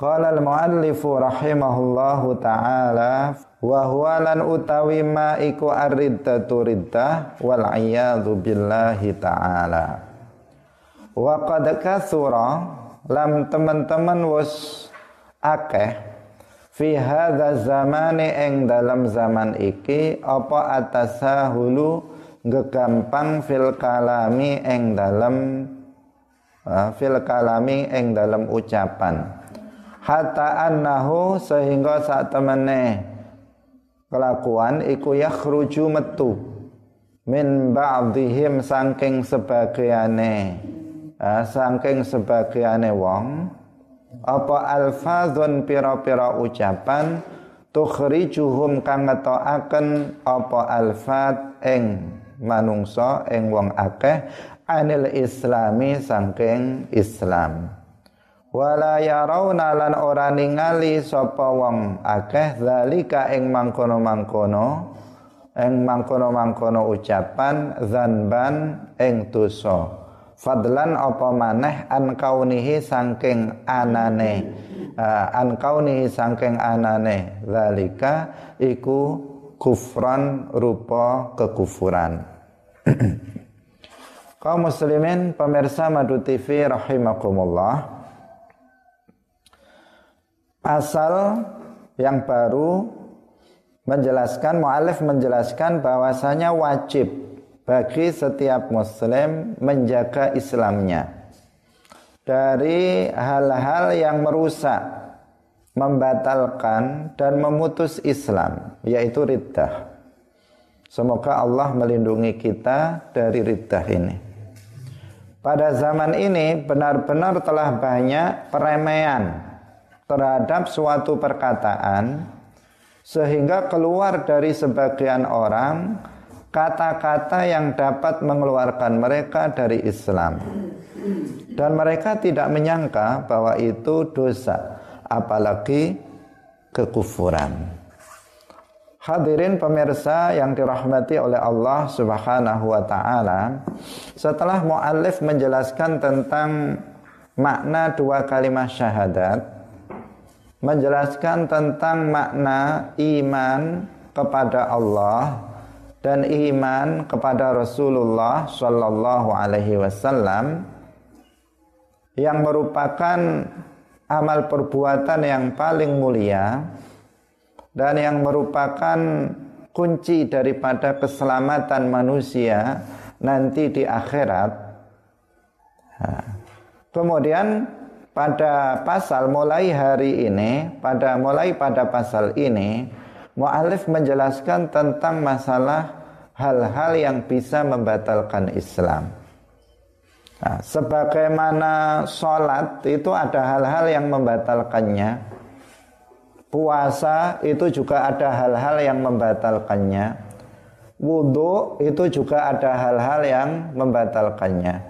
Qala al-muallifu rahimahullahu ta'ala wa huwa lan utawi ma iku ar-riddatu riddah wal iyadzu billahi ta'ala. Wa qad kathura lam teman-teman wis akeh fi hadza zamani ing dalam zaman iki apa atasahulu gegampang fil kalami ing dalam uh, fil kalami ing dalam ucapan hatta annahu sehingga saat temene kelakuan iku yakhruju metu. Min ba'dihim saking sebagiane. Uh, saking sebagiane wong. Apa alfazun pira-pira ucapan tukhrijuhum kang ngetokaken apa alfat ing manungsa ing wong akeh anil islami saking Islam wala yarawna lan ora ningali sapa wong akeh zalika ing mangkono-mangkono ing mangkono-mangkono ucapan zanban ing dosa. Fadlan apa maneh an kaunihi saking anane? Uh, an kaunihi saking anane. Zalika iku kufran rupa kekufuran. Kaum muslimin pemirsa Madu TV rahimakumullah pasal yang baru menjelaskan mualif menjelaskan bahwasanya wajib bagi setiap muslim menjaga Islamnya dari hal-hal yang merusak, membatalkan dan memutus Islam yaitu riddah. Semoga Allah melindungi kita dari riddah ini. Pada zaman ini benar-benar telah banyak peremaian terhadap suatu perkataan sehingga keluar dari sebagian orang kata-kata yang dapat mengeluarkan mereka dari Islam. Dan mereka tidak menyangka bahwa itu dosa apalagi kekufuran. Hadirin pemirsa yang dirahmati oleh Allah Subhanahu wa taala, setelah muallif menjelaskan tentang makna dua kalimat syahadat, menjelaskan tentang makna iman kepada Allah dan iman kepada Rasulullah Shallallahu Alaihi Wasallam yang merupakan amal perbuatan yang paling mulia dan yang merupakan kunci daripada keselamatan manusia nanti di akhirat. kemudian pada pasal mulai hari ini, pada mulai pada pasal ini, mualif menjelaskan tentang masalah hal-hal yang bisa membatalkan Islam. Nah, sebagaimana sholat itu ada hal-hal yang membatalkannya, puasa itu juga ada hal-hal yang membatalkannya, wudhu itu juga ada hal-hal yang membatalkannya.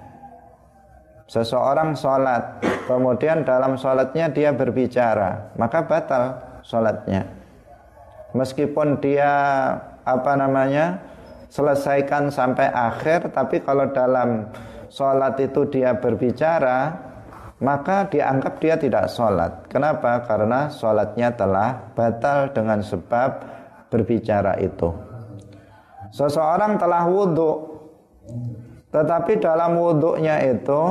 Seseorang sholat, kemudian dalam sholatnya dia berbicara, maka batal sholatnya. Meskipun dia apa namanya selesaikan sampai akhir, tapi kalau dalam sholat itu dia berbicara, maka dianggap dia tidak sholat. Kenapa? Karena sholatnya telah batal dengan sebab berbicara itu. Seseorang telah wudhu, tetapi dalam wudhunya itu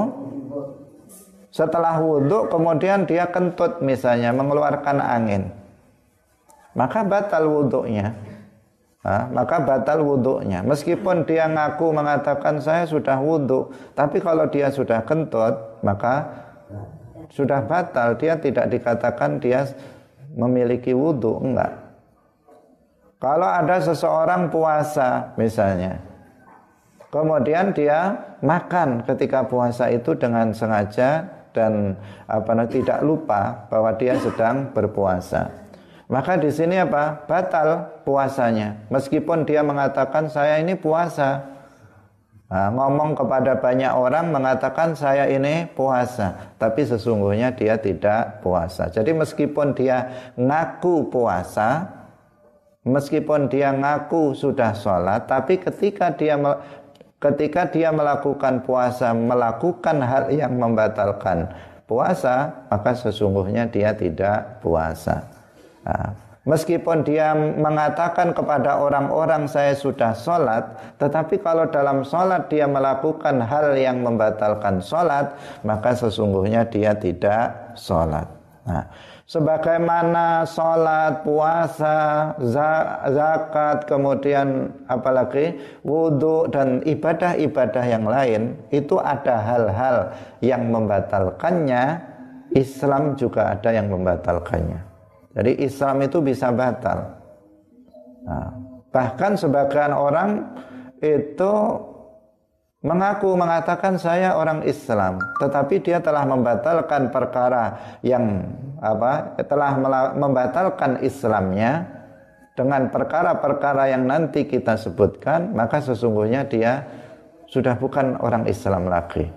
setelah wudhu kemudian dia kentut misalnya mengeluarkan angin. Maka batal wudhunya. Nah, maka batal wudhunya. Meskipun dia ngaku mengatakan saya sudah wudhu. Tapi kalau dia sudah kentut maka sudah batal. Dia tidak dikatakan dia memiliki wudhu. Enggak. Kalau ada seseorang puasa misalnya. Kemudian dia makan ketika puasa itu dengan sengaja dan apa tidak lupa bahwa dia sedang berpuasa. Maka di sini apa? Batal puasanya. Meskipun dia mengatakan saya ini puasa. Nah, ngomong kepada banyak orang mengatakan saya ini puasa, tapi sesungguhnya dia tidak puasa. Jadi meskipun dia ngaku puasa, meskipun dia ngaku sudah sholat, tapi ketika dia ketika dia melakukan puasa melakukan hal yang membatalkan puasa, maka sesungguhnya dia tidak puasa. Nah, meskipun dia mengatakan kepada orang-orang saya sudah sholat, tetapi kalau dalam sholat dia melakukan hal yang membatalkan sholat, maka sesungguhnya dia tidak sholat. Nah, sebagaimana sholat, puasa, zakat, kemudian apalagi wudhu dan ibadah-ibadah yang lain itu ada hal-hal yang membatalkannya. Islam juga ada yang membatalkannya. Jadi Islam itu bisa batal. Nah, bahkan sebagian orang itu mengaku mengatakan saya orang Islam, tetapi dia telah membatalkan perkara yang apa? telah membatalkan Islamnya dengan perkara-perkara yang nanti kita sebutkan, maka sesungguhnya dia sudah bukan orang Islam lagi.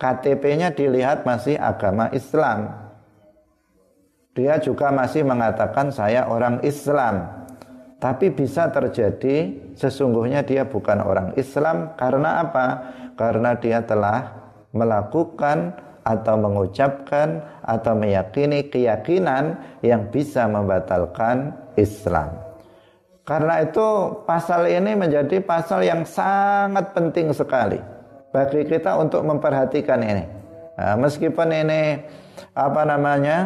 KTP-nya dilihat masih agama Islam. Dia juga masih mengatakan saya orang Islam. Tapi bisa terjadi sesungguhnya dia bukan orang Islam karena apa? Karena dia telah melakukan atau mengucapkan atau meyakini keyakinan yang bisa membatalkan Islam. Karena itu pasal ini menjadi pasal yang sangat penting sekali bagi kita untuk memperhatikan ini. Nah, meskipun ini apa namanya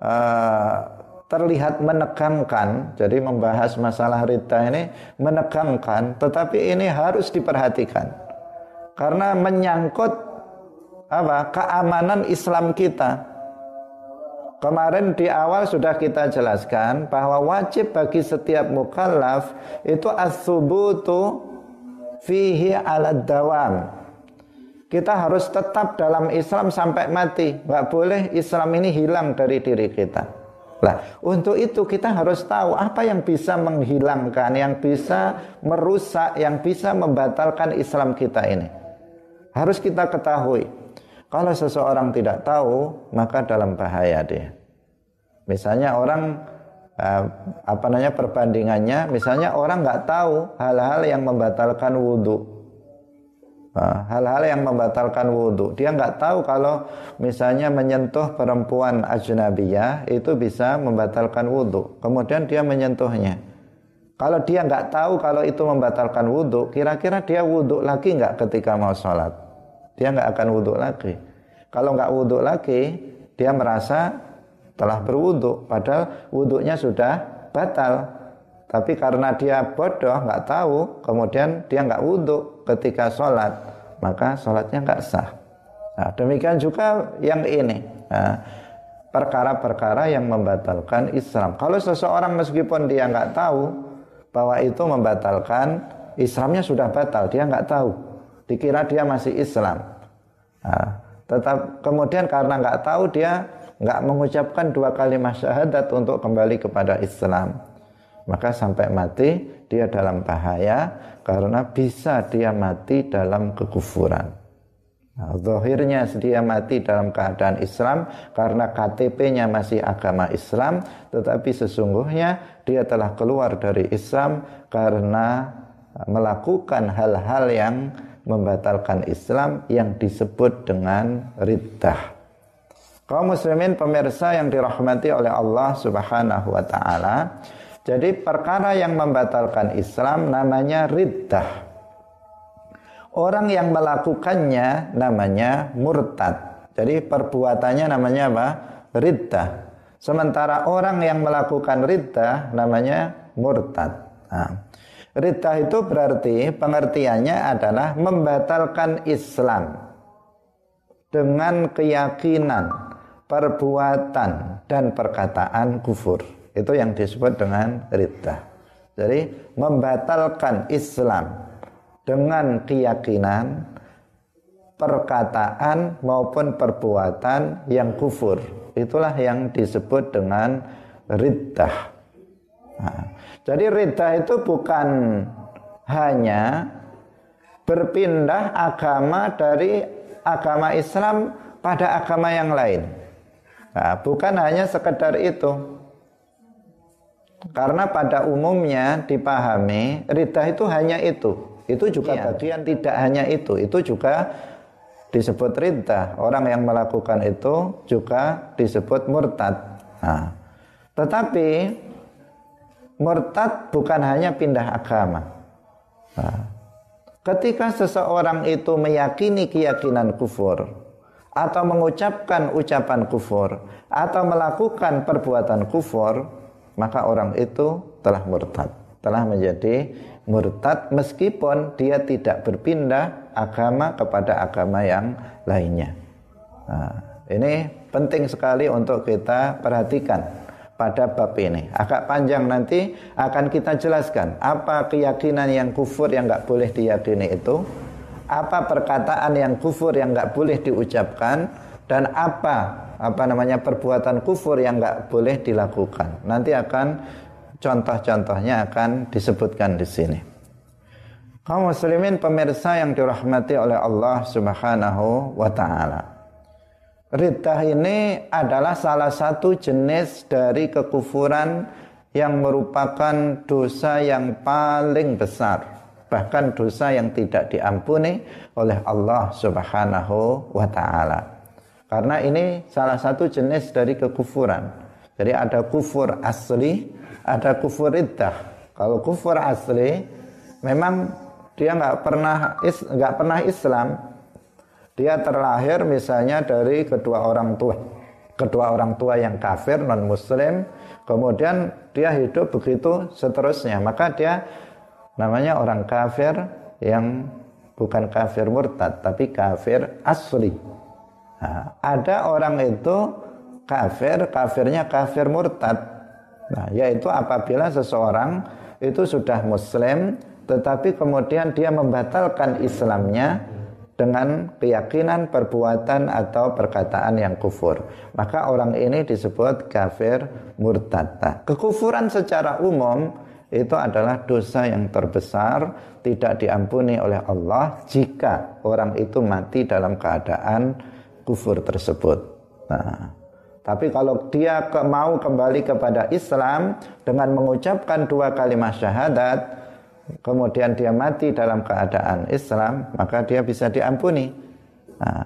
uh, terlihat menegangkan. Jadi membahas masalah rita ini menegangkan, tetapi ini harus diperhatikan. Karena menyangkut apa? keamanan Islam kita. Kemarin di awal sudah kita jelaskan bahwa wajib bagi setiap mukallaf itu as-subutu fihi ala dawam. Kita harus tetap dalam Islam sampai mati. Gak boleh Islam ini hilang dari diri kita. Nah, untuk itu kita harus tahu apa yang bisa menghilangkan, yang bisa merusak, yang bisa membatalkan Islam kita ini. Harus kita ketahui. Kalau seseorang tidak tahu, maka dalam bahaya dia. Misalnya orang eh, apa namanya perbandingannya, misalnya orang nggak tahu hal-hal yang membatalkan wudhu hal-hal yang membatalkan wudhu. Dia nggak tahu kalau misalnya menyentuh perempuan ajnabiyah itu bisa membatalkan wudhu. Kemudian dia menyentuhnya. Kalau dia nggak tahu kalau itu membatalkan wudhu, kira-kira dia wudhu lagi nggak ketika mau sholat? Dia nggak akan wudhu lagi. Kalau nggak wudhu lagi, dia merasa telah berwudhu, padahal wudhunya sudah batal. Tapi karena dia bodoh, nggak tahu, kemudian dia nggak wudhu ketika sholat, maka sholatnya nggak sah. Nah, demikian juga yang ini. Nah, perkara-perkara yang membatalkan Islam. Kalau seseorang meskipun dia nggak tahu bahwa itu membatalkan Islamnya sudah batal, dia nggak tahu, dikira dia masih Islam. Nah, tetap kemudian karena nggak tahu dia nggak mengucapkan dua kalimat syahadat untuk kembali kepada Islam maka sampai mati dia dalam bahaya karena bisa dia mati dalam kekufuran. Nah, zahirnya dia mati dalam keadaan Islam karena KTP-nya masih agama Islam, tetapi sesungguhnya dia telah keluar dari Islam karena melakukan hal-hal yang membatalkan Islam yang disebut dengan riddah. Kaum muslimin pemirsa yang dirahmati oleh Allah Subhanahu wa taala, jadi perkara yang membatalkan Islam namanya riddah. Orang yang melakukannya namanya murtad. Jadi perbuatannya namanya apa? Riddah. Sementara orang yang melakukan riddah namanya murtad. Nah, riddah itu berarti pengertiannya adalah membatalkan Islam dengan keyakinan, perbuatan dan perkataan kufur. Itu yang disebut dengan riddah. Jadi membatalkan Islam dengan keyakinan, perkataan maupun perbuatan yang kufur. Itulah yang disebut dengan riddah. Nah, jadi riddah itu bukan hanya berpindah agama dari agama Islam pada agama yang lain. Nah, bukan hanya sekedar itu. Karena pada umumnya dipahami ridha itu hanya itu. Itu juga iya. bagian tidak hanya itu. Itu juga disebut riddah. Orang yang melakukan itu juga disebut murtad. Nah, tetapi murtad bukan hanya pindah agama. Nah, ketika seseorang itu meyakini keyakinan kufur atau mengucapkan ucapan kufur atau melakukan perbuatan kufur, maka orang itu telah murtad, telah menjadi murtad meskipun dia tidak berpindah agama kepada agama yang lainnya. Nah, ini penting sekali untuk kita perhatikan pada bab ini. Agak panjang nanti akan kita jelaskan apa keyakinan yang kufur yang nggak boleh diyakini itu, apa perkataan yang kufur yang nggak boleh diucapkan, dan apa apa namanya perbuatan kufur yang nggak boleh dilakukan. Nanti akan contoh-contohnya akan disebutkan di sini. Kaum muslimin pemirsa yang dirahmati oleh Allah Subhanahu wa taala. Riddah ini adalah salah satu jenis dari kekufuran yang merupakan dosa yang paling besar bahkan dosa yang tidak diampuni oleh Allah Subhanahu wa taala. Karena ini salah satu jenis dari kekufuran. Jadi ada kufur asli, ada kufur riddah. Kalau kufur asli memang dia nggak pernah nggak pernah Islam, dia terlahir misalnya dari kedua orang tua. Kedua orang tua yang kafir non muslim kemudian dia hidup begitu seterusnya. Maka dia namanya orang kafir yang bukan kafir murtad tapi kafir asli nah, ada orang itu kafir kafirnya kafir murtad nah yaitu apabila seseorang itu sudah muslim tetapi kemudian dia membatalkan Islamnya dengan keyakinan perbuatan atau perkataan yang kufur. Maka orang ini disebut kafir murtad. Nah, kekufuran secara umum itu adalah dosa yang terbesar tidak diampuni oleh Allah jika orang itu mati dalam keadaan kufur tersebut. Nah, tapi kalau dia mau kembali kepada Islam dengan mengucapkan dua kalimat syahadat, kemudian dia mati dalam keadaan Islam, maka dia bisa diampuni. Nah,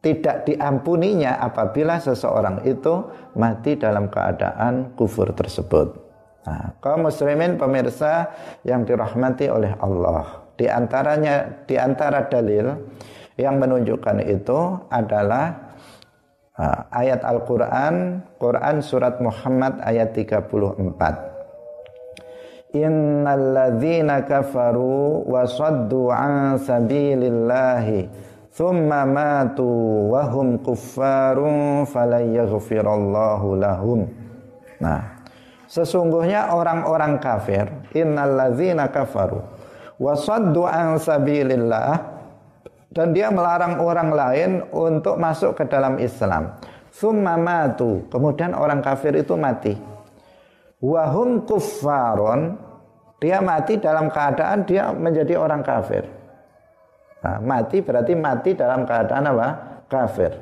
tidak diampuninya apabila seseorang itu mati dalam keadaan kufur tersebut. Nah, kaum muslimin pemirsa yang dirahmati oleh Allah, di antaranya di antara dalil yang menunjukkan itu adalah uh, ayat Al-Qur'an, Quran surat Muhammad ayat 34 innalladzina kafaru wa saddu an sabilillahi thumma matu wa hum kuffarun falan yaghfirallahu lahum. Nah sesungguhnya orang-orang kafir innalladzina kafaru wa saddu an sabilillah dan dia melarang orang lain untuk masuk ke dalam Islam. Summa matu. Kemudian orang kafir itu mati. Wahum kuffaron dia mati dalam keadaan dia menjadi orang kafir. Nah, mati berarti mati dalam keadaan apa? Kafir.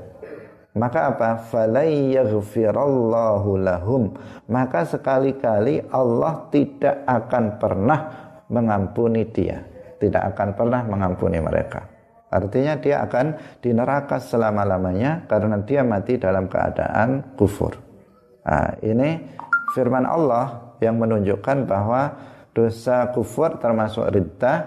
Maka apa? Yaghfirallahu lahum. Maka sekali-kali Allah tidak akan pernah mengampuni dia. Tidak akan pernah mengampuni mereka artinya dia akan di neraka selama-lamanya karena dia mati dalam keadaan kufur nah, ini firman Allah yang menunjukkan bahwa dosa kufur termasuk riddah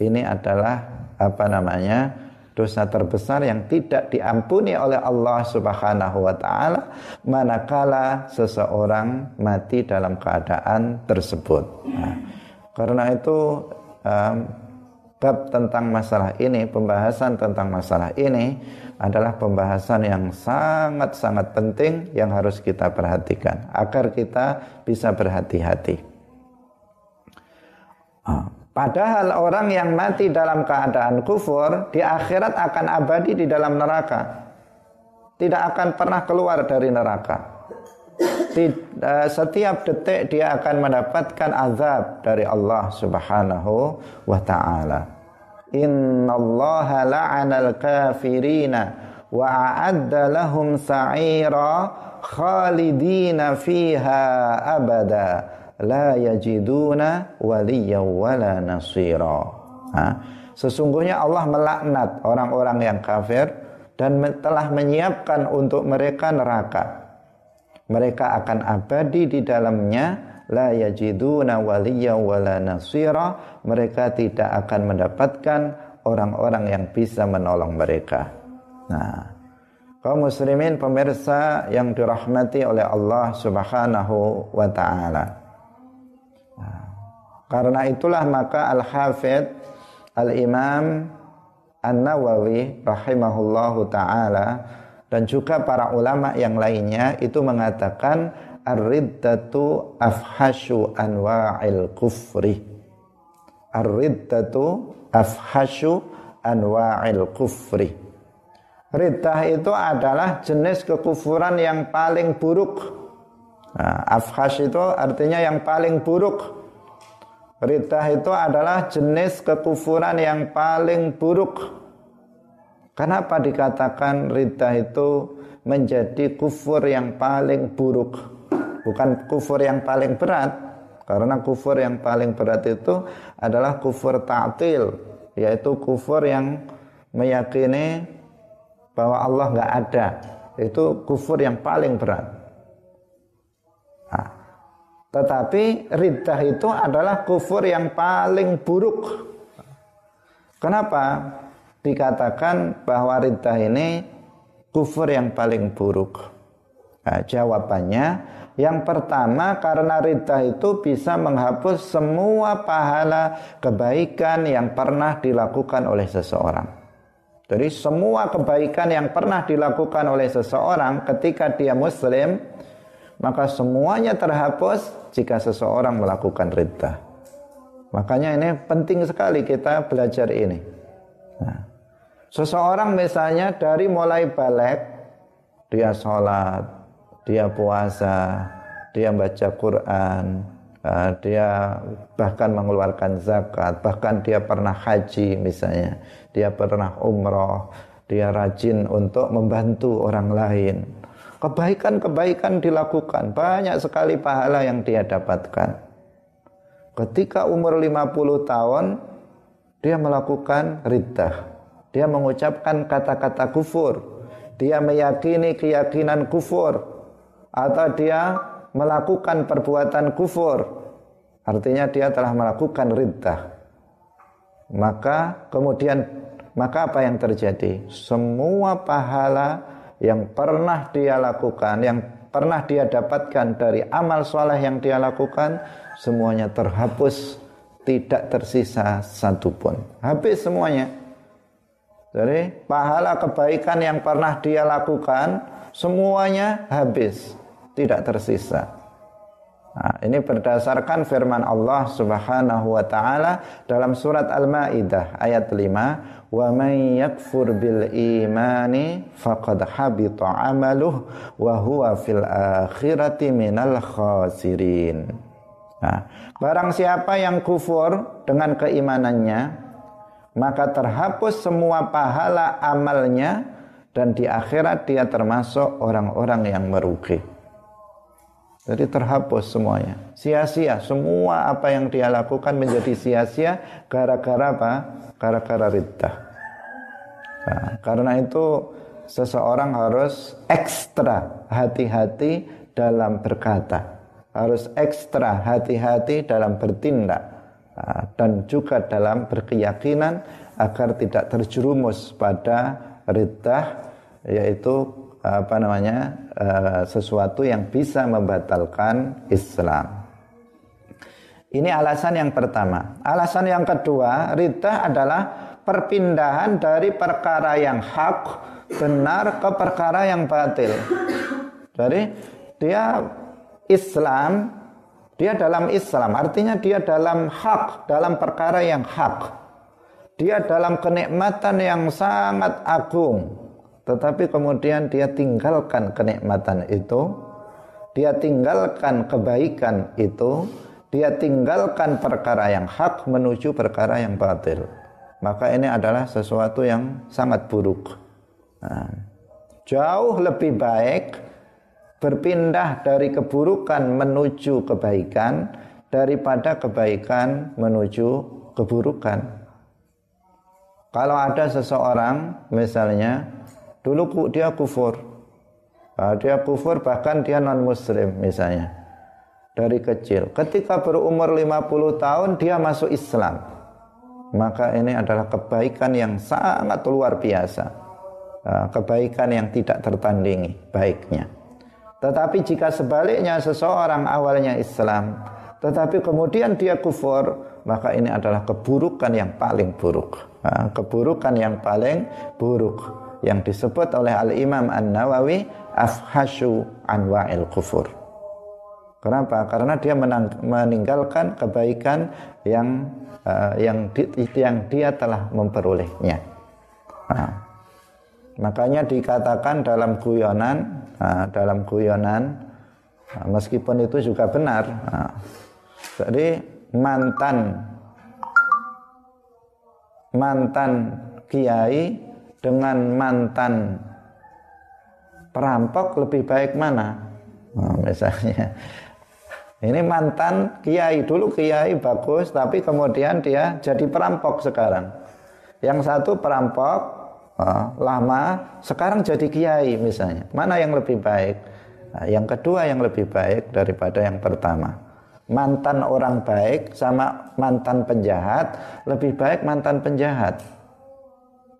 ini adalah apa namanya dosa terbesar yang tidak diampuni oleh Allah Subhanahu wa taala manakala seseorang mati dalam keadaan tersebut. Nah, karena itu bab tentang masalah ini, pembahasan tentang masalah ini adalah pembahasan yang sangat-sangat penting yang harus kita perhatikan agar kita bisa berhati-hati. Ah, padahal orang yang mati dalam keadaan kufur di akhirat akan abadi di dalam neraka. Tidak akan pernah keluar dari neraka. Eh, setiap detik dia akan mendapatkan azab dari Allah Subhanahu wa taala. Innallaha la'anal kafirina wa a'adda lahum sa'ira khalidina fiha abada la yajiduna waliyan wala nasira. Sesungguhnya Allah melaknat orang-orang yang kafir dan telah menyiapkan untuk mereka neraka. Mereka akan abadi di dalamnya la yajiduna waliya wala nasira mereka tidak akan mendapatkan orang-orang yang bisa menolong mereka. Nah, kaum muslimin pemirsa yang dirahmati oleh Allah Subhanahu wa taala. Nah, karena itulah maka Al-Hafidh Al-Imam An-Nawawi rahimahullahu taala dan juga para ulama yang lainnya itu mengatakan ar-riddatu afhashu anwa'il kufri. Ar-riddatu afhashu anwa'il kufri. Riddah itu adalah jenis kekufuran yang paling buruk. Nah, afhash itu artinya yang paling buruk. Riddah itu adalah jenis kekufuran yang paling buruk. Kenapa dikatakan riddah itu menjadi kufur yang paling buruk? Bukan kufur yang paling berat. Karena kufur yang paling berat itu adalah kufur ta'til. Yaitu kufur yang meyakini bahwa Allah nggak ada. Itu kufur yang paling berat. Tetapi riddah itu adalah kufur yang paling buruk. Kenapa? Dikatakan bahwa riddah ini kufur yang paling buruk. Nah, jawabannya yang pertama karena riddah itu bisa menghapus semua pahala kebaikan yang pernah dilakukan oleh seseorang. Jadi semua kebaikan yang pernah dilakukan oleh seseorang ketika dia muslim maka semuanya terhapus jika seseorang melakukan ridha. Makanya ini penting sekali kita belajar ini. Nah, seseorang misalnya dari mulai balik, dia sholat, dia puasa, dia baca Quran, uh, dia bahkan mengeluarkan zakat, bahkan dia pernah haji misalnya, dia pernah umroh, dia rajin untuk membantu orang lain Kebaikan-kebaikan dilakukan, banyak sekali pahala yang dia dapatkan. Ketika umur 50 tahun, dia melakukan riddah. Dia mengucapkan kata-kata kufur. Dia meyakini keyakinan kufur. Atau dia melakukan perbuatan kufur. Artinya dia telah melakukan riddah. Maka kemudian maka apa yang terjadi? Semua pahala yang pernah dia lakukan, yang pernah dia dapatkan dari amal soleh yang dia lakukan, semuanya terhapus, tidak tersisa satupun. Habis semuanya. Jadi pahala kebaikan yang pernah dia lakukan, semuanya habis, tidak tersisa. Nah, ini berdasarkan firman Allah Subhanahu wa taala dalam surat Al-Maidah ayat 5, "Wa may yakfur bil imani faqad habita 'amaluhu wa huwa fil akhirati minal khasirin." Nah, barang siapa yang kufur dengan keimanannya, maka terhapus semua pahala amalnya dan di akhirat dia termasuk orang-orang yang merugi. Jadi terhapus semuanya. Sia-sia. Semua apa yang dia lakukan menjadi sia-sia gara-gara apa? Gara-gara riddah. Nah, karena itu seseorang harus ekstra hati-hati dalam berkata. Harus ekstra hati-hati dalam bertindak. Nah, dan juga dalam berkeyakinan agar tidak terjerumus pada riddah yaitu apa namanya uh, sesuatu yang bisa membatalkan Islam. Ini alasan yang pertama. Alasan yang kedua, ridha adalah perpindahan dari perkara yang hak benar ke perkara yang batil. Jadi dia Islam, dia dalam Islam, artinya dia dalam hak, dalam perkara yang hak. Dia dalam kenikmatan yang sangat agung, tetapi kemudian dia tinggalkan kenikmatan itu, dia tinggalkan kebaikan itu, dia tinggalkan perkara yang hak menuju perkara yang batil. Maka ini adalah sesuatu yang sangat buruk. Nah, jauh lebih baik berpindah dari keburukan menuju kebaikan daripada kebaikan menuju keburukan. Kalau ada seseorang misalnya Dulu dia kufur. Nah, dia kufur bahkan dia non muslim misalnya. Dari kecil. Ketika berumur 50 tahun dia masuk Islam. Maka ini adalah kebaikan yang sangat luar biasa. Nah, kebaikan yang tidak tertandingi baiknya. Tetapi jika sebaliknya seseorang awalnya Islam, tetapi kemudian dia kufur, maka ini adalah keburukan yang paling buruk. Keburukan yang paling buruk yang disebut oleh Al-Imam An-Nawawi afhasyu anwa'il kufur. Kenapa? Karena dia meninggalkan kebaikan yang uh, yang di, yang dia telah memperolehnya. Nah, makanya dikatakan dalam guyonan Dalam guyonan meskipun itu juga benar. Nah, jadi mantan mantan kiai dengan mantan perampok lebih baik mana? Nah, misalnya ini mantan kiai dulu kiai bagus tapi kemudian dia jadi perampok sekarang. Yang satu perampok, lama sekarang jadi kiai misalnya. Mana yang lebih baik? Nah, yang kedua yang lebih baik daripada yang pertama. Mantan orang baik sama mantan penjahat lebih baik mantan penjahat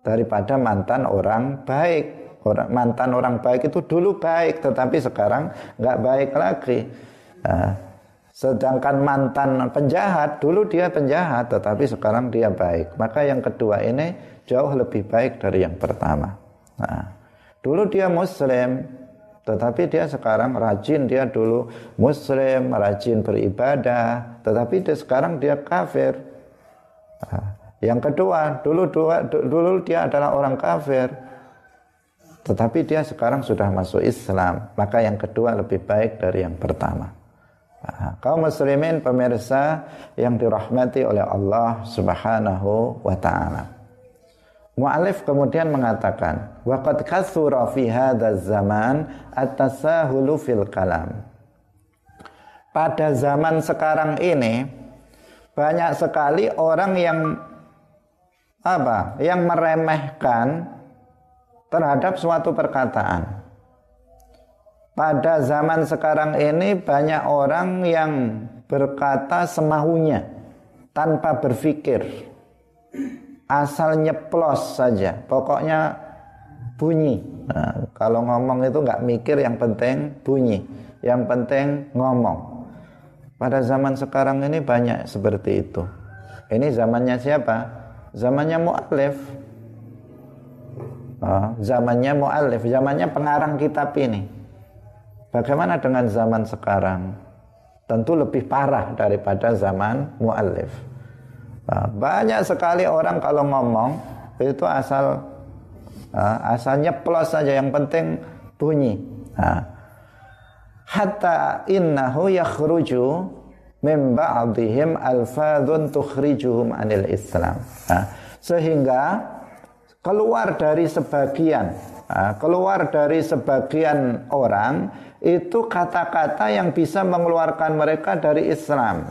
daripada mantan orang baik. Orang mantan orang baik itu dulu baik tetapi sekarang nggak baik lagi. Nah, sedangkan mantan penjahat dulu dia penjahat tetapi sekarang dia baik. Maka yang kedua ini jauh lebih baik dari yang pertama. Nah, dulu dia muslim, tetapi dia sekarang rajin dia dulu muslim, rajin beribadah, tetapi dia sekarang dia kafir. Nah, yang kedua, dulu dua, dulu dia adalah orang kafir. Tetapi dia sekarang sudah masuk Islam, maka yang kedua lebih baik dari yang pertama. Nah, kaum muslimin pemirsa yang dirahmati oleh Allah Subhanahu wa taala. Mu'alif kemudian mengatakan, waqad kathura fi zaman at-tasahulu fil kalam. Pada zaman sekarang ini banyak sekali orang yang apa? Yang meremehkan terhadap suatu perkataan. Pada zaman sekarang ini banyak orang yang berkata semaunya tanpa berpikir asal nyeplos saja. Pokoknya bunyi. Nah, kalau ngomong itu nggak mikir yang penting bunyi. Yang penting ngomong. Pada zaman sekarang ini banyak seperti itu. Ini zamannya siapa? Zamannya mu'alif. Oh, zamannya mu'alif. Zamannya pengarang kitab ini. Bagaimana dengan zaman sekarang? Tentu lebih parah daripada zaman mu'alif banyak sekali orang kalau ngomong itu asal uh, asalnya plus saja yang penting bunyi. Nah, hatta innahu yakhruju min ba'dihim alfadhun tukhrijuhum anil Islam. Sehingga keluar dari sebagian keluar dari sebagian orang itu kata-kata yang bisa mengeluarkan mereka dari Islam.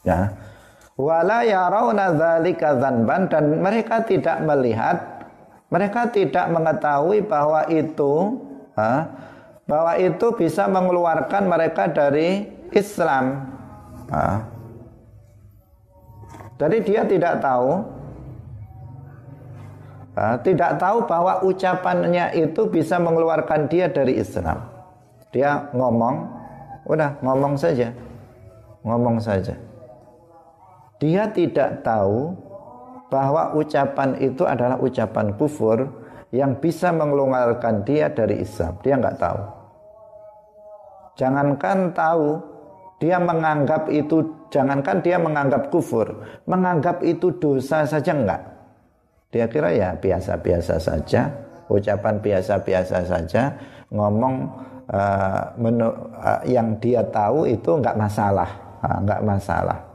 Ya wala yarawna dzalika dzanban dan mereka tidak melihat mereka tidak mengetahui bahwa itu bahwa itu bisa mengeluarkan mereka dari Islam. Jadi dia tidak tahu tidak tahu bahwa ucapannya itu bisa mengeluarkan dia dari Islam. Dia ngomong, udah ngomong saja. Ngomong saja dia tidak tahu bahwa ucapan itu adalah ucapan kufur yang bisa mengeluarkan dia dari Islam. Dia nggak tahu. Jangankan tahu, dia menganggap itu, jangankan dia menganggap kufur, menganggap itu dosa saja enggak. Dia kira ya biasa-biasa saja, ucapan biasa-biasa saja, ngomong uh, menu, uh, yang dia tahu itu enggak masalah, uh, masalah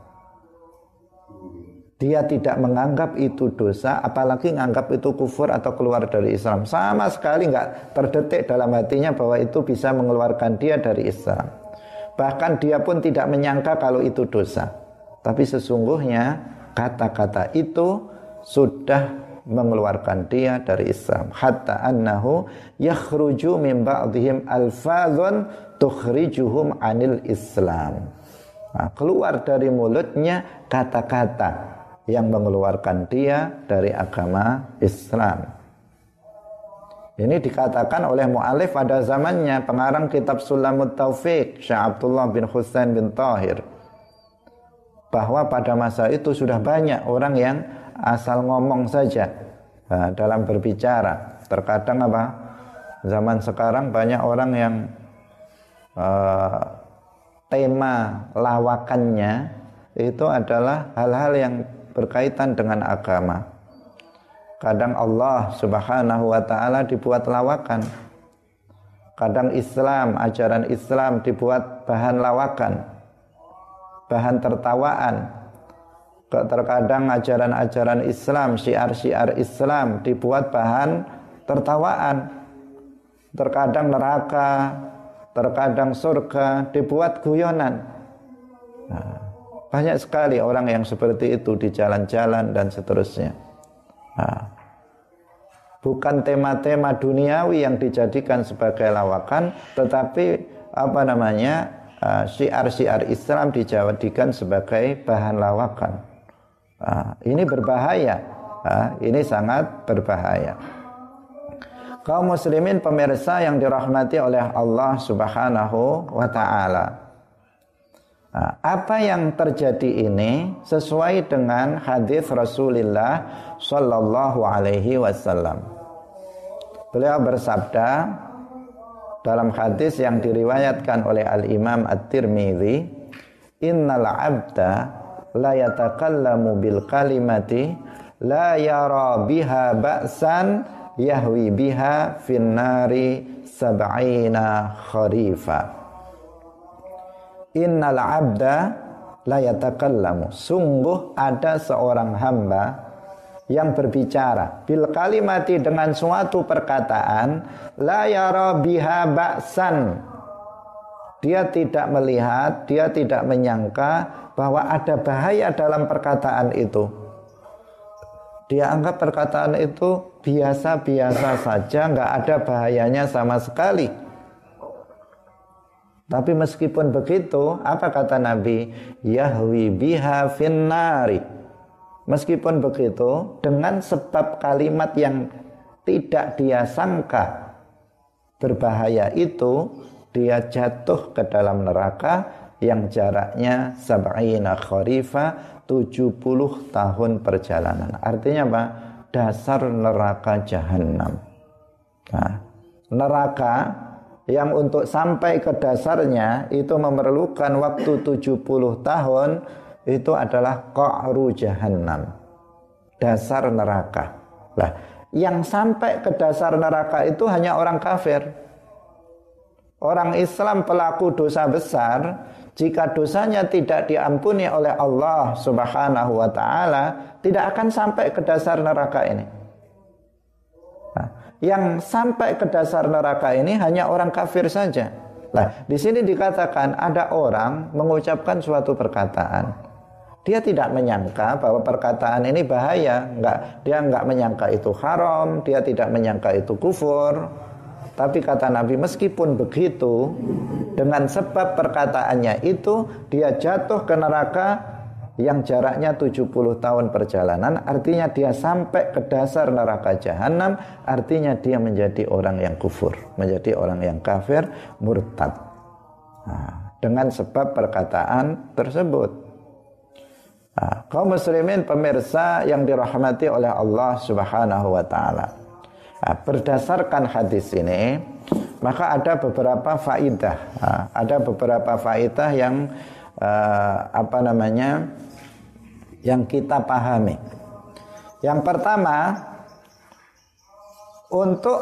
dia tidak menganggap itu dosa, apalagi menganggap itu kufur atau keluar dari Islam. Sama sekali nggak terdetik dalam hatinya bahwa itu bisa mengeluarkan dia dari Islam. Bahkan dia pun tidak menyangka kalau itu dosa. Tapi sesungguhnya kata-kata itu sudah mengeluarkan dia dari Islam hatta annahu yakhruju min ba'dihim alfadhun tukhrijuhum anil Islam nah, keluar dari mulutnya kata-kata yang mengeluarkan dia dari agama Islam ini dikatakan oleh mu'alif pada zamannya pengarang kitab Sulamut Taufik Syekh Abdullah bin Husain bin Tahir bahwa pada masa itu sudah banyak orang yang asal ngomong saja nah, dalam berbicara. Terkadang apa? Zaman sekarang banyak orang yang uh, tema lawakannya itu adalah hal-hal yang berkaitan dengan agama. Kadang Allah Subhanahu wa taala dibuat lawakan. Kadang Islam, ajaran Islam dibuat bahan lawakan. Bahan tertawaan terkadang ajaran-ajaran Islam, syiar-syiar Islam dibuat bahan tertawaan. Terkadang neraka, terkadang surga dibuat guyonan. Nah, banyak sekali orang yang seperti itu di jalan-jalan dan seterusnya. Nah, bukan tema-tema duniawi yang dijadikan sebagai lawakan, tetapi apa namanya ah, syiar-syiar Islam dijadikan sebagai bahan lawakan. Nah, ini berbahaya. Nah, ini sangat berbahaya. Kaum muslimin pemirsa yang dirahmati oleh Allah Subhanahu wa taala. Nah, apa yang terjadi ini sesuai dengan hadis Rasulullah sallallahu alaihi wasallam. Beliau bersabda dalam hadis yang diriwayatkan oleh Al Imam At-Tirmidzi, "Innal 'abda la yatakallamu bil kalimati la yara biha ba'san yahwi biha finnari sab'ina kharifa innal abda la yatakallamu sungguh ada seorang hamba yang berbicara bil kalimati dengan suatu perkataan la yara biha ba'san dia tidak melihat, dia tidak menyangka bahwa ada bahaya dalam perkataan itu. Dia anggap perkataan itu biasa-biasa saja, nggak ada bahayanya sama sekali. Tapi meskipun begitu, apa kata Nabi? Yahwi biha finnari. Meskipun begitu, dengan sebab kalimat yang tidak dia sangka berbahaya itu, dia jatuh ke dalam neraka yang jaraknya sab'ina kharifa 70 tahun perjalanan. Artinya apa? Dasar neraka jahanam. Nah, neraka yang untuk sampai ke dasarnya itu memerlukan waktu 70 tahun itu adalah qa'ru jahannam. Dasar neraka. Lah, yang sampai ke dasar neraka itu hanya orang kafir. Orang Islam pelaku dosa besar jika dosanya tidak diampuni oleh Allah Subhanahu wa taala tidak akan sampai ke dasar neraka ini. Yang sampai ke dasar neraka ini hanya orang kafir saja. Nah, di sini dikatakan ada orang mengucapkan suatu perkataan. Dia tidak menyangka bahwa perkataan ini bahaya, enggak dia enggak menyangka itu haram, dia tidak menyangka itu kufur. Tapi kata Nabi meskipun begitu dengan sebab perkataannya itu dia jatuh ke neraka yang jaraknya 70 tahun perjalanan artinya dia sampai ke dasar neraka jahanam artinya dia menjadi orang yang kufur menjadi orang yang kafir murtad. Nah, dengan sebab perkataan tersebut. Nah, kaum muslimin pemirsa yang dirahmati oleh Allah Subhanahu wa taala. Nah, berdasarkan hadis ini, maka ada beberapa faidah, nah, ada beberapa faidah yang uh, apa namanya, yang kita pahami. Yang pertama, untuk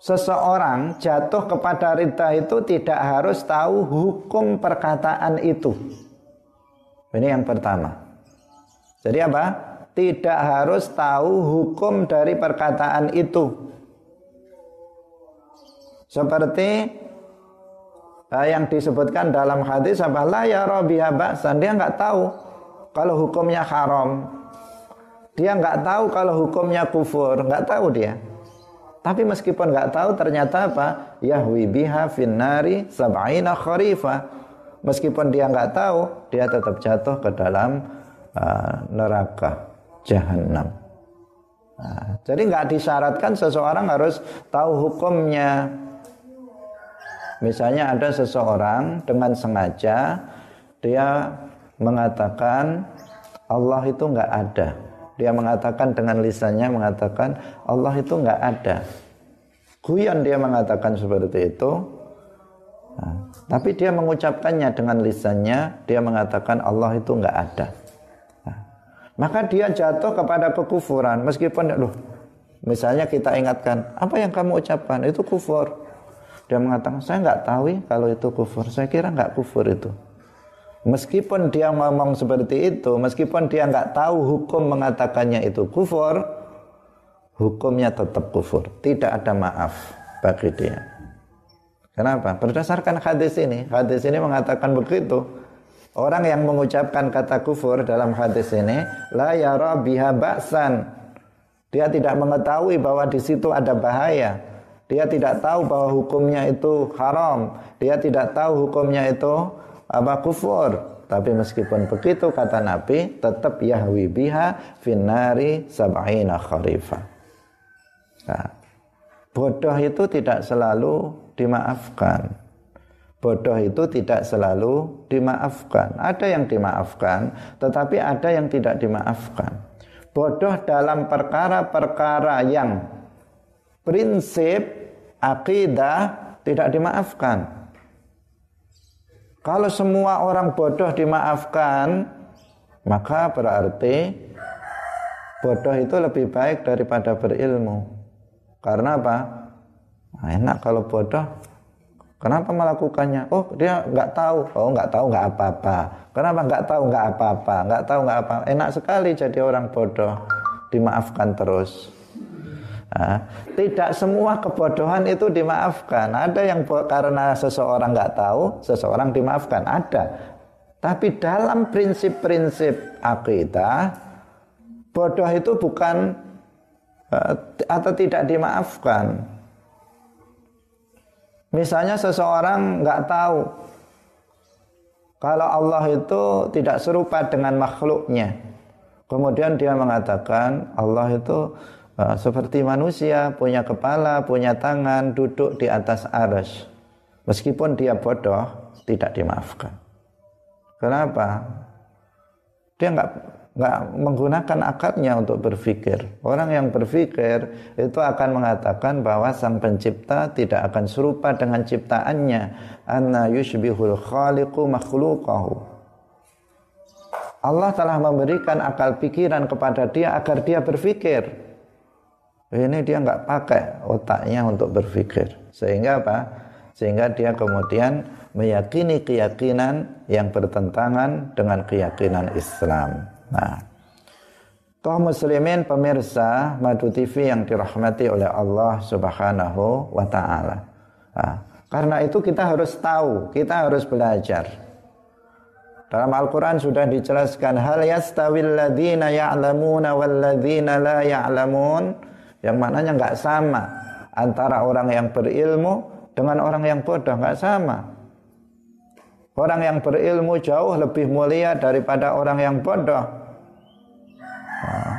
seseorang jatuh kepada rida itu tidak harus tahu hukum perkataan itu. Ini yang pertama. Jadi apa? tidak harus tahu hukum dari perkataan itu. Seperti yang disebutkan dalam hadis apa la ya rabiha ba'san dia nggak tahu kalau hukumnya haram. Dia nggak tahu kalau hukumnya kufur, nggak tahu dia. Tapi meskipun nggak tahu ternyata apa? Yahwi biha finnari sab'ina kharifa. Meskipun dia nggak tahu, dia tetap jatuh ke dalam uh, neraka jahanam. Nah, jadi nggak disyaratkan seseorang harus tahu hukumnya. Misalnya ada seseorang dengan sengaja dia mengatakan Allah itu nggak ada dia mengatakan dengan lisannya mengatakan Allah itu nggak ada. Guyon dia mengatakan seperti itu. Nah, tapi dia mengucapkannya dengan lisannya, dia mengatakan Allah itu nggak ada. Nah, maka dia jatuh kepada kekufuran meskipun loh misalnya kita ingatkan apa yang kamu ucapkan itu kufur. Dia mengatakan saya nggak tahu kalau itu kufur. Saya kira nggak kufur itu. Meskipun dia ngomong seperti itu, meskipun dia nggak tahu hukum mengatakannya itu kufur, hukumnya tetap kufur. Tidak ada maaf bagi dia. Kenapa? Berdasarkan hadis ini, hadis ini mengatakan begitu. Orang yang mengucapkan kata kufur dalam hadis ini, la ba'san. Dia tidak mengetahui bahwa di situ ada bahaya. Dia tidak tahu bahwa hukumnya itu haram. Dia tidak tahu hukumnya itu apa kufur. Tapi meskipun begitu kata Nabi tetap yahwi biha finari sab'ina kharifa. Nah, bodoh itu tidak selalu dimaafkan. Bodoh itu tidak selalu dimaafkan. Ada yang dimaafkan tetapi ada yang tidak dimaafkan. Bodoh dalam perkara-perkara yang prinsip akidah tidak dimaafkan kalau semua orang bodoh dimaafkan, maka berarti bodoh itu lebih baik daripada berilmu. Karena apa? Nah, enak kalau bodoh. Kenapa melakukannya? Oh dia nggak tahu. Oh nggak tahu nggak apa-apa. Kenapa nggak tahu nggak apa-apa? Nggak tahu nggak apa. Enak sekali jadi orang bodoh. Dimaafkan terus. Tidak semua kebodohan itu dimaafkan. Ada yang karena seseorang nggak tahu, seseorang dimaafkan. Ada. Tapi dalam prinsip-prinsip akidah, bodoh itu bukan uh, atau tidak dimaafkan. Misalnya seseorang nggak tahu kalau Allah itu tidak serupa dengan makhluknya. Kemudian dia mengatakan Allah itu uh, seperti manusia punya kepala, punya tangan, duduk di atas aras. Meskipun dia bodoh, tidak dimaafkan. Kenapa? Dia nggak nggak menggunakan akalnya untuk berpikir. Orang yang berpikir itu akan mengatakan bahwa sang pencipta tidak akan serupa dengan ciptaannya. Anna yushbihul khaliqu makhluqahu. Allah telah memberikan akal pikiran kepada dia agar dia berpikir. Ini dia nggak pakai otaknya untuk berpikir. Sehingga apa? Sehingga dia kemudian meyakini keyakinan yang bertentangan dengan keyakinan Islam. Nah, kaum muslimin pemirsa Madu TV yang dirahmati oleh Allah Subhanahu wa taala. Nah, karena itu kita harus tahu, kita harus belajar. Dalam Al-Quran sudah dijelaskan hal yastawil ladina ya'lamuna wal ladina la ya'lamun yang maknanya nggak sama antara orang yang berilmu dengan orang yang bodoh nggak sama. Orang yang berilmu jauh lebih mulia daripada orang yang bodoh. Nah,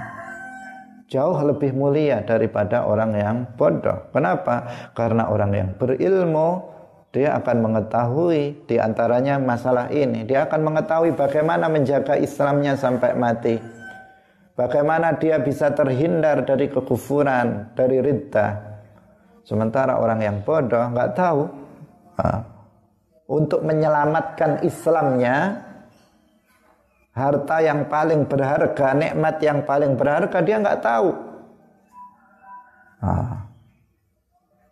jauh lebih mulia daripada orang yang bodoh. Kenapa? Karena orang yang berilmu dia akan mengetahui di antaranya masalah ini. Dia akan mengetahui bagaimana menjaga Islamnya sampai mati. Bagaimana dia bisa terhindar dari kekufuran, dari ridha. Sementara orang yang bodoh nggak tahu. untuk menyelamatkan Islamnya, harta yang paling berharga, nikmat yang paling berharga dia nggak tahu.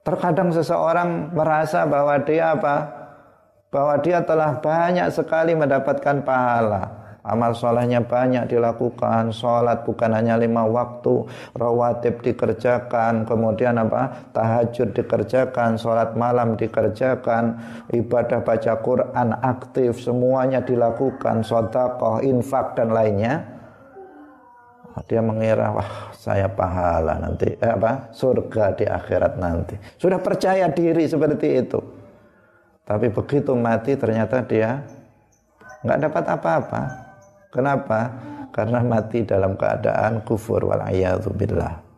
terkadang seseorang merasa bahwa dia apa? Bahwa dia telah banyak sekali mendapatkan pahala amal solehnya banyak dilakukan. Sholat bukan hanya lima waktu. Rawatib dikerjakan. Kemudian apa? Tahajud dikerjakan. Sholat malam dikerjakan. Ibadah baca Quran aktif. Semuanya dilakukan. Sodakoh infak dan lainnya. Dia mengira wah saya pahala nanti. Eh, apa? Surga di akhirat nanti. Sudah percaya diri seperti itu. Tapi begitu mati ternyata dia nggak dapat apa-apa kenapa karena mati dalam keadaan kufur wal billah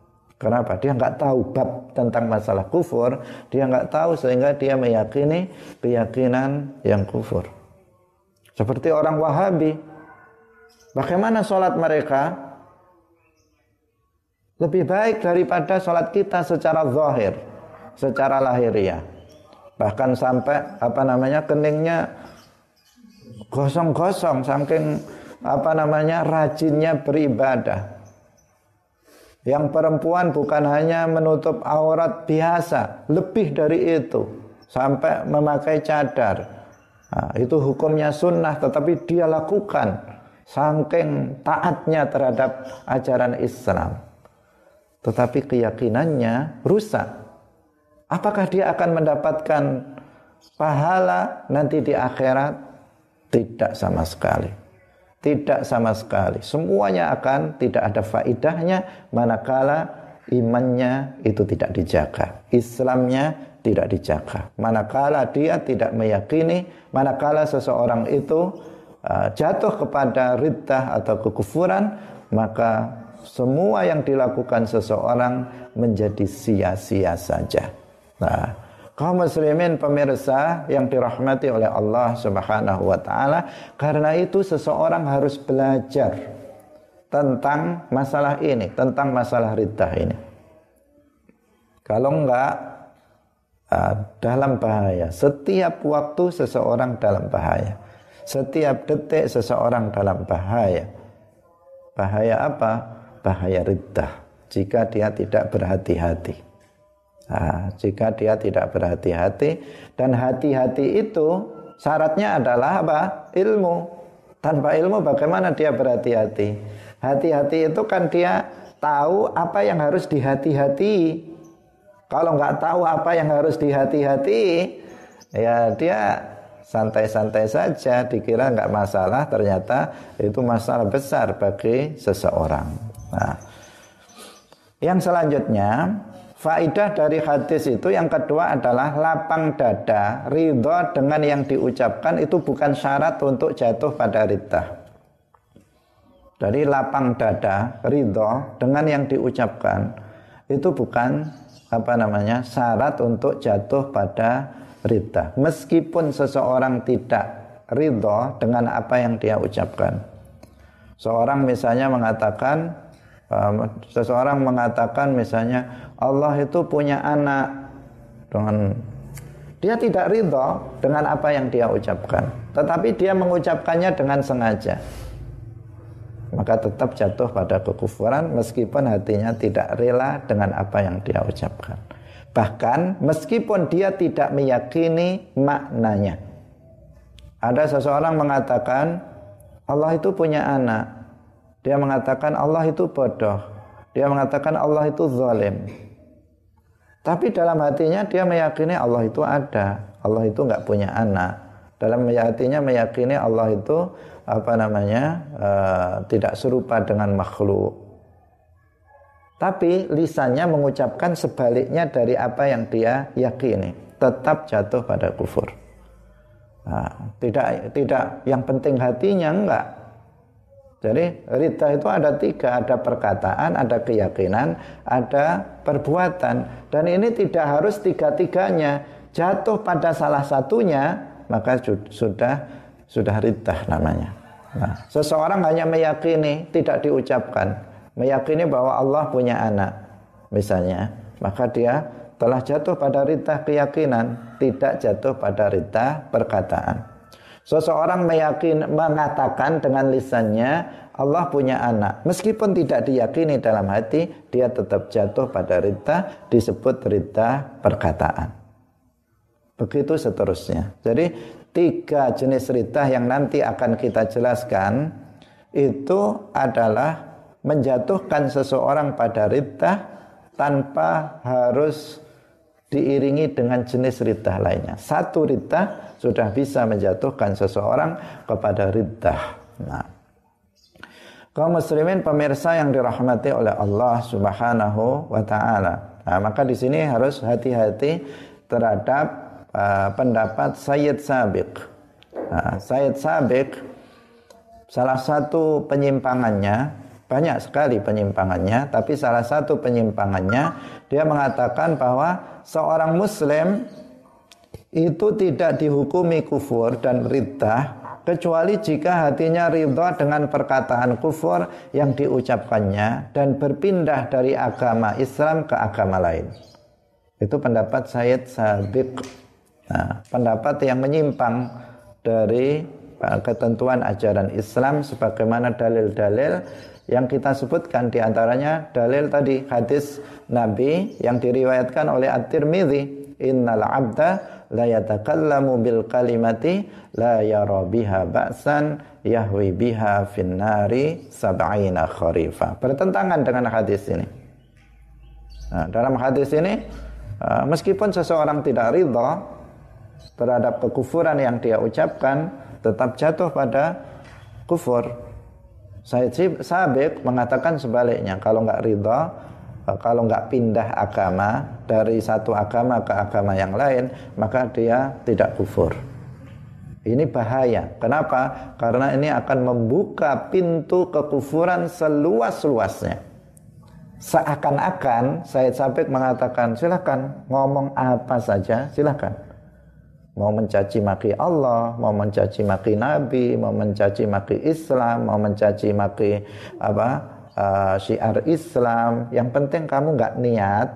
Kenapa? Dia nggak tahu bab tentang masalah kufur, dia nggak tahu sehingga dia meyakini keyakinan yang kufur. Seperti orang Wahabi. Bagaimana sholat mereka? Lebih baik daripada sholat kita secara zahir, secara lahiriah. Bahkan sampai apa namanya keningnya gosong-gosong saking apa namanya rajinnya beribadah. Yang perempuan bukan hanya menutup aurat biasa, lebih dari itu sampai memakai cadar. Nah, itu hukumnya sunnah, tetapi dia lakukan saking taatnya terhadap ajaran Islam. Tetapi keyakinannya rusak. Apakah dia akan mendapatkan pahala nanti di akhirat? Tidak sama sekali. Tidak sama sekali. Semuanya akan tidak ada faidahnya manakala imannya itu tidak dijaga. Islamnya tidak dijaga. Manakala dia tidak meyakini, manakala seseorang itu uh, jatuh kepada riddah atau kekufuran, maka semua yang dilakukan seseorang menjadi sia-sia saja. Nah, kaum muslimin pemirsa yang dirahmati oleh Allah Subhanahu wa taala, karena itu seseorang harus belajar tentang masalah ini, tentang masalah riddah ini. Kalau enggak uh, dalam bahaya, setiap waktu seseorang dalam bahaya. Setiap detik seseorang dalam bahaya. Bahaya apa? Bahaya riddah jika dia tidak berhati-hati. Nah, jika dia tidak berhati-hati dan hati-hati itu syaratnya adalah apa? Ilmu. Tanpa ilmu bagaimana dia berhati-hati? Hati-hati itu kan dia tahu apa yang harus dihati-hati. Kalau nggak tahu apa yang harus dihati-hati, ya dia santai-santai saja, dikira nggak masalah, ternyata itu masalah besar bagi seseorang. Nah, yang selanjutnya Faidah dari hadis itu yang kedua adalah lapang dada, ridho dengan yang diucapkan itu bukan syarat untuk jatuh pada ridha. Dari lapang dada, ridho dengan yang diucapkan itu bukan apa namanya syarat untuk jatuh pada ridha. Meskipun seseorang tidak ridho dengan apa yang dia ucapkan. Seorang misalnya mengatakan seseorang mengatakan misalnya Allah itu punya anak. Dengan dia tidak ridho dengan apa yang dia ucapkan. Tetapi dia mengucapkannya dengan sengaja. Maka tetap jatuh pada kekufuran meskipun hatinya tidak rela dengan apa yang dia ucapkan. Bahkan meskipun dia tidak meyakini maknanya. Ada seseorang mengatakan Allah itu punya anak dia mengatakan Allah itu bodoh. Dia mengatakan Allah itu zalim. Tapi dalam hatinya dia meyakini Allah itu ada. Allah itu nggak punya anak. Dalam hatinya meyakini Allah itu apa namanya uh, tidak serupa dengan makhluk. Tapi lisannya mengucapkan sebaliknya dari apa yang dia yakini. Tetap jatuh pada kufur. Nah, tidak tidak yang penting hatinya enggak jadi rita itu ada tiga, ada perkataan, ada keyakinan, ada perbuatan. Dan ini tidak harus tiga-tiganya. Jatuh pada salah satunya, maka sudah sudah rita namanya. Nah, seseorang hanya meyakini, tidak diucapkan. Meyakini bahwa Allah punya anak, misalnya. Maka dia telah jatuh pada rita keyakinan, tidak jatuh pada rita perkataan. Seseorang meyakin mengatakan dengan lisannya Allah punya anak. Meskipun tidak diyakini dalam hati, dia tetap jatuh pada rita disebut rita perkataan. Begitu seterusnya. Jadi tiga jenis rita yang nanti akan kita jelaskan itu adalah menjatuhkan seseorang pada rita tanpa harus diiringi dengan jenis rita lainnya. Satu rita sudah bisa menjatuhkan seseorang kepada riddah. Nah, Kaum muslimin pemirsa yang dirahmati oleh Allah Subhanahu wa taala. Nah, maka di sini harus hati-hati terhadap uh, pendapat Sayyid Sabiq. Nah, Sayyid Sabiq salah satu penyimpangannya banyak sekali penyimpangannya, tapi salah satu penyimpangannya dia mengatakan bahwa seorang muslim itu tidak dihukumi kufur dan riddah kecuali jika hatinya ridha dengan perkataan kufur yang diucapkannya dan berpindah dari agama Islam ke agama lain. Itu pendapat Sayyid Sabiq. Nah, pendapat yang menyimpang dari uh, ketentuan ajaran Islam sebagaimana dalil-dalil yang kita sebutkan di antaranya dalil tadi hadis Nabi yang diriwayatkan oleh At-Tirmidzi innal abda la yatakallamu bil kalimati la yara biha ba'san yahwi biha finnari sab'ina kharifa. Bertentangan dengan hadis ini. Nah, dalam hadis ini uh, meskipun seseorang tidak ridha terhadap kekufuran yang dia ucapkan tetap jatuh pada kufur. Said Sabik mengatakan sebaliknya kalau nggak ridha Eh, kalau nggak pindah agama dari satu agama ke agama yang lain maka dia tidak kufur. Ini bahaya. Kenapa? Karena ini akan membuka pintu kekufuran seluas-luasnya. Seakan-akan Said Sabik mengatakan silahkan ngomong apa saja silahkan mau mencaci maki Allah, mau mencaci maki Nabi, mau mencaci maki Islam, mau mencaci maki apa uh, syiar Islam. Yang penting kamu nggak niat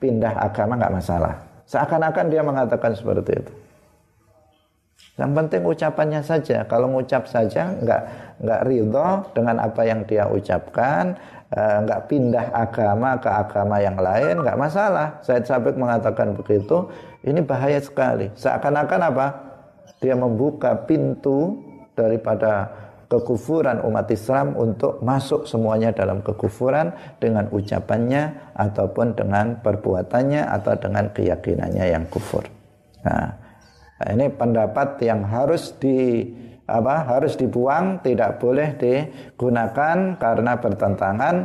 pindah agama nggak masalah. Seakan-akan dia mengatakan seperti itu. Yang penting ucapannya saja. Kalau mengucap saja nggak nggak ridho dengan apa yang dia ucapkan, uh, nggak pindah agama ke agama yang lain, nggak masalah. Said Sabik mengatakan begitu. Ini bahaya sekali. Seakan-akan apa? Dia membuka pintu daripada kekufuran umat Islam untuk masuk semuanya dalam kekufuran dengan ucapannya ataupun dengan perbuatannya atau dengan keyakinannya yang kufur. Nah, ini pendapat yang harus di apa harus dibuang, tidak boleh digunakan karena bertentangan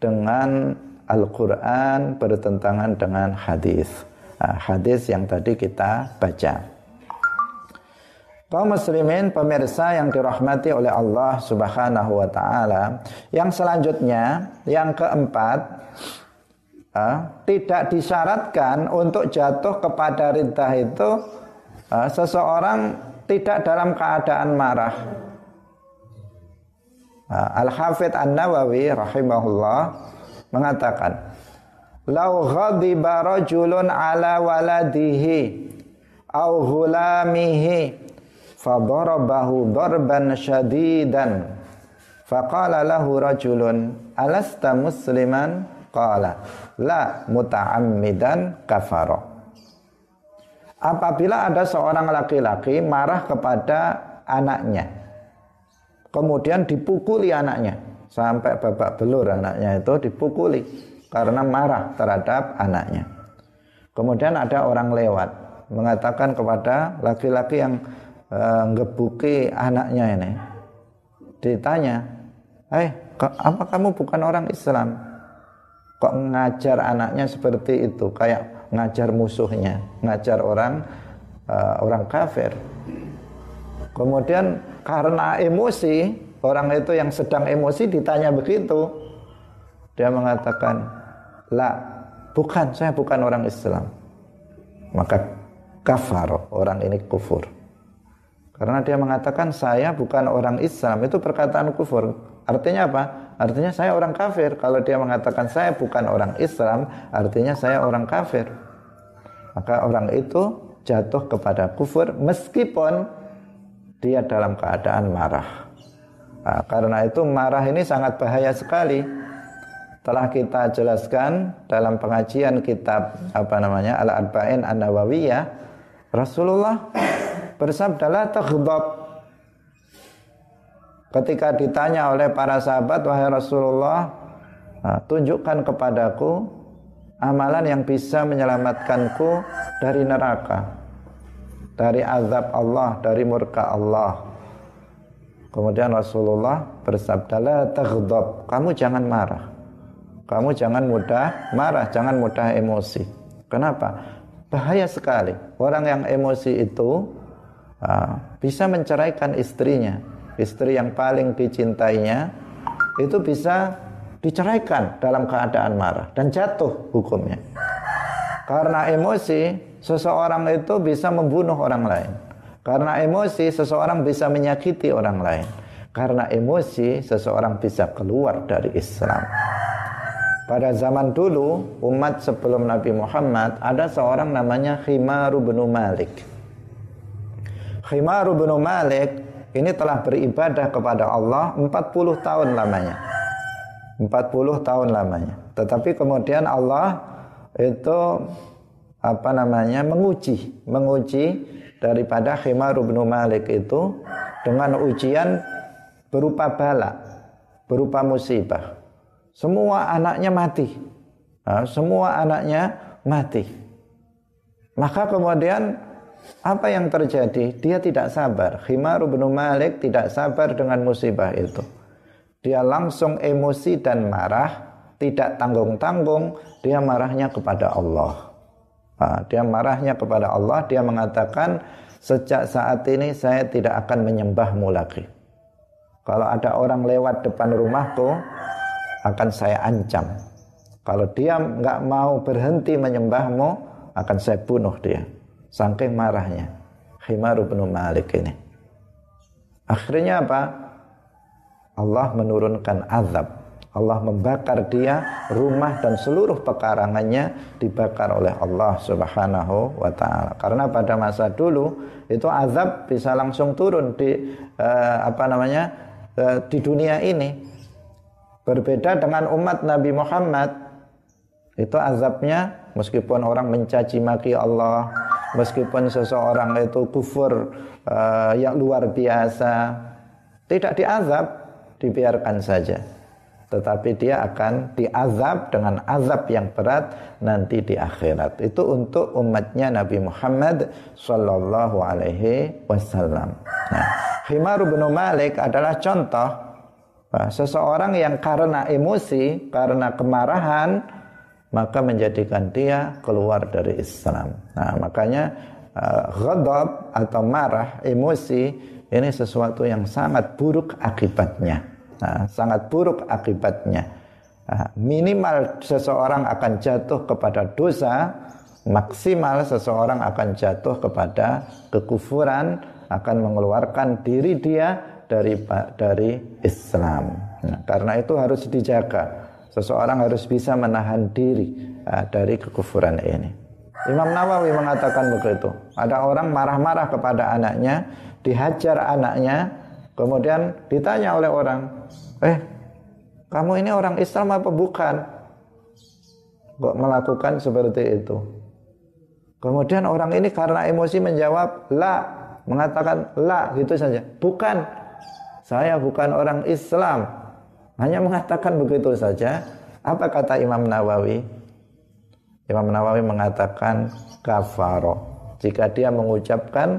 dengan Al-Qur'an, bertentangan dengan hadis. Nah, hadis yang tadi kita baca. Kaum muslimin pemirsa yang dirahmati oleh Allah Subhanahu wa taala. Yang selanjutnya, yang keempat, uh, tidak disyaratkan untuk jatuh kepada ridha itu uh, seseorang tidak dalam keadaan marah. Uh, Al-Hafidh An-Nawawi rahimahullah mengatakan, "Lau ghadiba rajulun ala waladihi au ghulamihi faqala lahu rajulun alasta musliman qala la muta'ammidan kafara apabila ada seorang laki-laki marah kepada anaknya kemudian dipukuli anaknya sampai babak belur anaknya itu dipukuli karena marah terhadap anaknya. Kemudian ada orang lewat mengatakan kepada laki-laki yang uh, ngebuki anaknya ini. Ditanya eh apa kamu bukan orang Islam? Kok ngajar anaknya seperti itu? Kayak ngajar musuhnya ngajar orang uh, orang kafir. Kemudian karena emosi orang itu yang sedang emosi ditanya begitu. Dia mengatakan la bukan saya bukan orang Islam. Maka kafar orang ini kufur karena dia mengatakan saya bukan orang Islam itu perkataan kufur. Artinya apa? Artinya saya orang kafir. Kalau dia mengatakan saya bukan orang Islam, artinya saya orang kafir. Maka orang itu jatuh kepada kufur meskipun dia dalam keadaan marah. Nah, karena itu marah ini sangat bahaya sekali. Telah kita jelaskan dalam pengajian kitab apa namanya Al-Arba'in An-Nawawiyah, Rasulullah bersabda la taghdab ketika ditanya oleh para sahabat wahai Rasulullah nah, tunjukkan kepadaku amalan yang bisa menyelamatkanku dari neraka dari azab Allah dari murka Allah Kemudian Rasulullah bersabda, "La taghdab." Kamu jangan marah. Kamu jangan mudah marah, jangan mudah emosi. Kenapa? Bahaya sekali. Orang yang emosi itu bisa menceraikan istrinya. Istri yang paling dicintainya itu bisa diceraikan dalam keadaan marah dan jatuh hukumnya. Karena emosi, seseorang itu bisa membunuh orang lain. Karena emosi, seseorang bisa menyakiti orang lain. Karena emosi, seseorang bisa keluar dari Islam. Pada zaman dulu, umat sebelum Nabi Muhammad, ada seorang namanya Khimaru bin Malik. Khimaru bin Malik ini telah beribadah kepada Allah 40 tahun lamanya. 40 tahun lamanya. Tetapi kemudian Allah itu apa namanya menguji, menguji daripada Khimaru bin Malik itu dengan ujian berupa bala, berupa musibah. Semua anaknya mati. Nah, semua anaknya mati. Maka kemudian apa yang terjadi? Dia tidak sabar. Khimar bin Malik tidak sabar dengan musibah itu. Dia langsung emosi dan marah, tidak tanggung-tanggung, dia marahnya kepada Allah. Dia marahnya kepada Allah, dia mengatakan, sejak saat ini saya tidak akan menyembahmu lagi. Kalau ada orang lewat depan rumahku, akan saya ancam. Kalau dia nggak mau berhenti menyembahmu, akan saya bunuh dia. Saking marahnya. Khimaru bin Malik ini. Akhirnya apa? Allah menurunkan azab. Allah membakar dia, rumah dan seluruh pekarangannya dibakar oleh Allah Subhanahu wa taala. Karena pada masa dulu itu azab bisa langsung turun di uh, apa namanya? Uh, di dunia ini Berbeda dengan umat Nabi Muhammad, itu azabnya meskipun orang mencaci maki Allah, meskipun seseorang itu kufur uh, yang luar biasa, tidak diazab, dibiarkan saja. Tetapi dia akan diazab dengan azab yang berat nanti di akhirat. Itu untuk umatnya Nabi Muhammad Sallallahu Alaihi Wasallam. Nah, Himar bin Malik adalah contoh Nah, seseorang yang karena emosi, karena kemarahan, maka menjadikan dia keluar dari Islam. Nah, makanya uh, ghadab atau marah, emosi ini sesuatu yang sangat buruk akibatnya. Nah, sangat buruk akibatnya. Nah, minimal seseorang akan jatuh kepada dosa, maksimal seseorang akan jatuh kepada kekufuran, akan mengeluarkan diri dia dari dari Islam. Nah, karena itu harus dijaga. Seseorang harus bisa menahan diri uh, dari kekufuran ini. Imam Nawawi mengatakan begitu. Ada orang marah-marah kepada anaknya, dihajar anaknya, kemudian ditanya oleh orang, "Eh, kamu ini orang Islam apa bukan?" Kok melakukan seperti itu? Kemudian orang ini karena emosi menjawab, "La," mengatakan "la" gitu saja. Bukan, saya bukan orang Islam. Hanya mengatakan begitu saja. Apa kata Imam Nawawi? Imam Nawawi mengatakan kafaro. Jika dia mengucapkan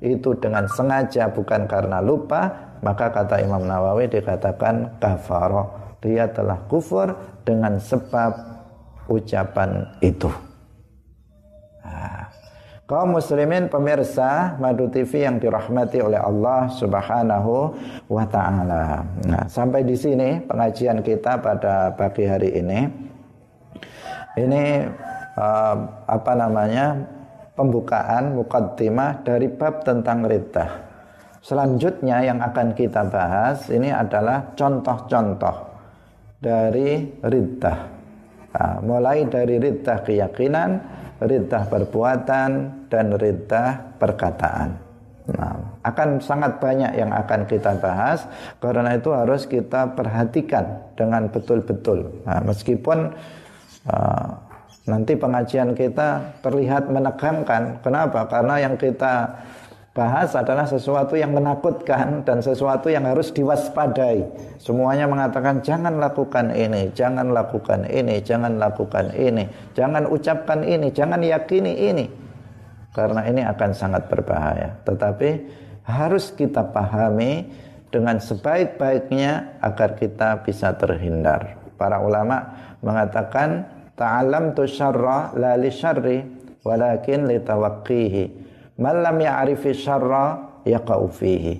itu dengan sengaja bukan karena lupa, maka kata Imam Nawawi dikatakan kafaro. Dia telah kufur dengan sebab ucapan itu. Kaum muslimin pemirsa Madu TV yang dirahmati oleh Allah Subhanahu wa taala. Nah, sampai di sini pengajian kita pada pagi hari ini. Ini uh, apa namanya? pembukaan mukaddimah dari bab tentang riddah. Selanjutnya yang akan kita bahas ini adalah contoh-contoh dari riddah. Nah, mulai dari riddah keyakinan, riddah perbuatan dan riddah perkataan. Nah, akan sangat banyak yang akan kita bahas karena itu harus kita perhatikan dengan betul-betul. Nah, meskipun uh, nanti pengajian kita terlihat menegangkan. Kenapa? Karena yang kita bahas adalah sesuatu yang menakutkan dan sesuatu yang harus diwaspadai. Semuanya mengatakan jangan lakukan ini, jangan lakukan ini, jangan lakukan ini, jangan ucapkan ini, jangan yakini ini. Karena ini akan sangat berbahaya. Tetapi harus kita pahami dengan sebaik-baiknya agar kita bisa terhindar. Para ulama mengatakan ta'alam tu syarra la li syarri walakin li tawaqqihi. Man lam ya'rifi syarra yaqa'u fihi.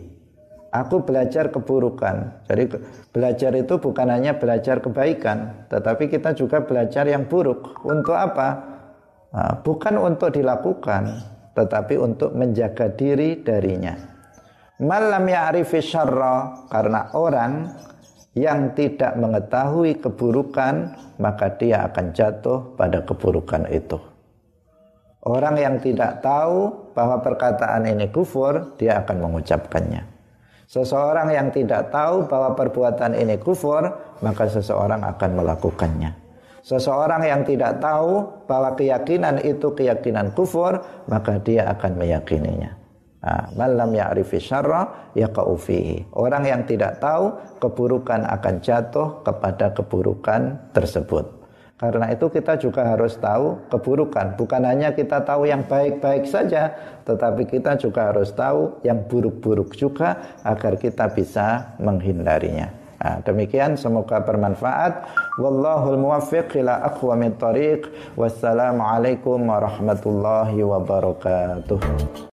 Aku belajar keburukan. Jadi belajar itu bukan hanya belajar kebaikan, tetapi kita juga belajar yang buruk. Untuk apa? Nah, bukan untuk dilakukan, tetapi untuk menjaga diri darinya. Malam ya'rifi syarra karena orang yang tidak mengetahui keburukan maka dia akan jatuh pada keburukan itu. Orang yang tidak tahu bahwa perkataan ini kufur, dia akan mengucapkannya. Seseorang yang tidak tahu bahwa perbuatan ini kufur, maka seseorang akan melakukannya. Seseorang yang tidak tahu bahwa keyakinan itu keyakinan kufur, maka dia akan meyakininya. Nah, malam ya'rifi syarra yaqa'u Orang yang tidak tahu keburukan akan jatuh kepada keburukan tersebut. Karena itu kita juga harus tahu keburukan. Bukan hanya kita tahu yang baik-baik saja, tetapi kita juga harus tahu yang buruk-buruk juga agar kita bisa menghindarinya. Nah, demikian semoga bermanfaat. Wallahul muwaffiq ila aqwamit thariq. Wassalamualaikum warahmatullahi wabarakatuh.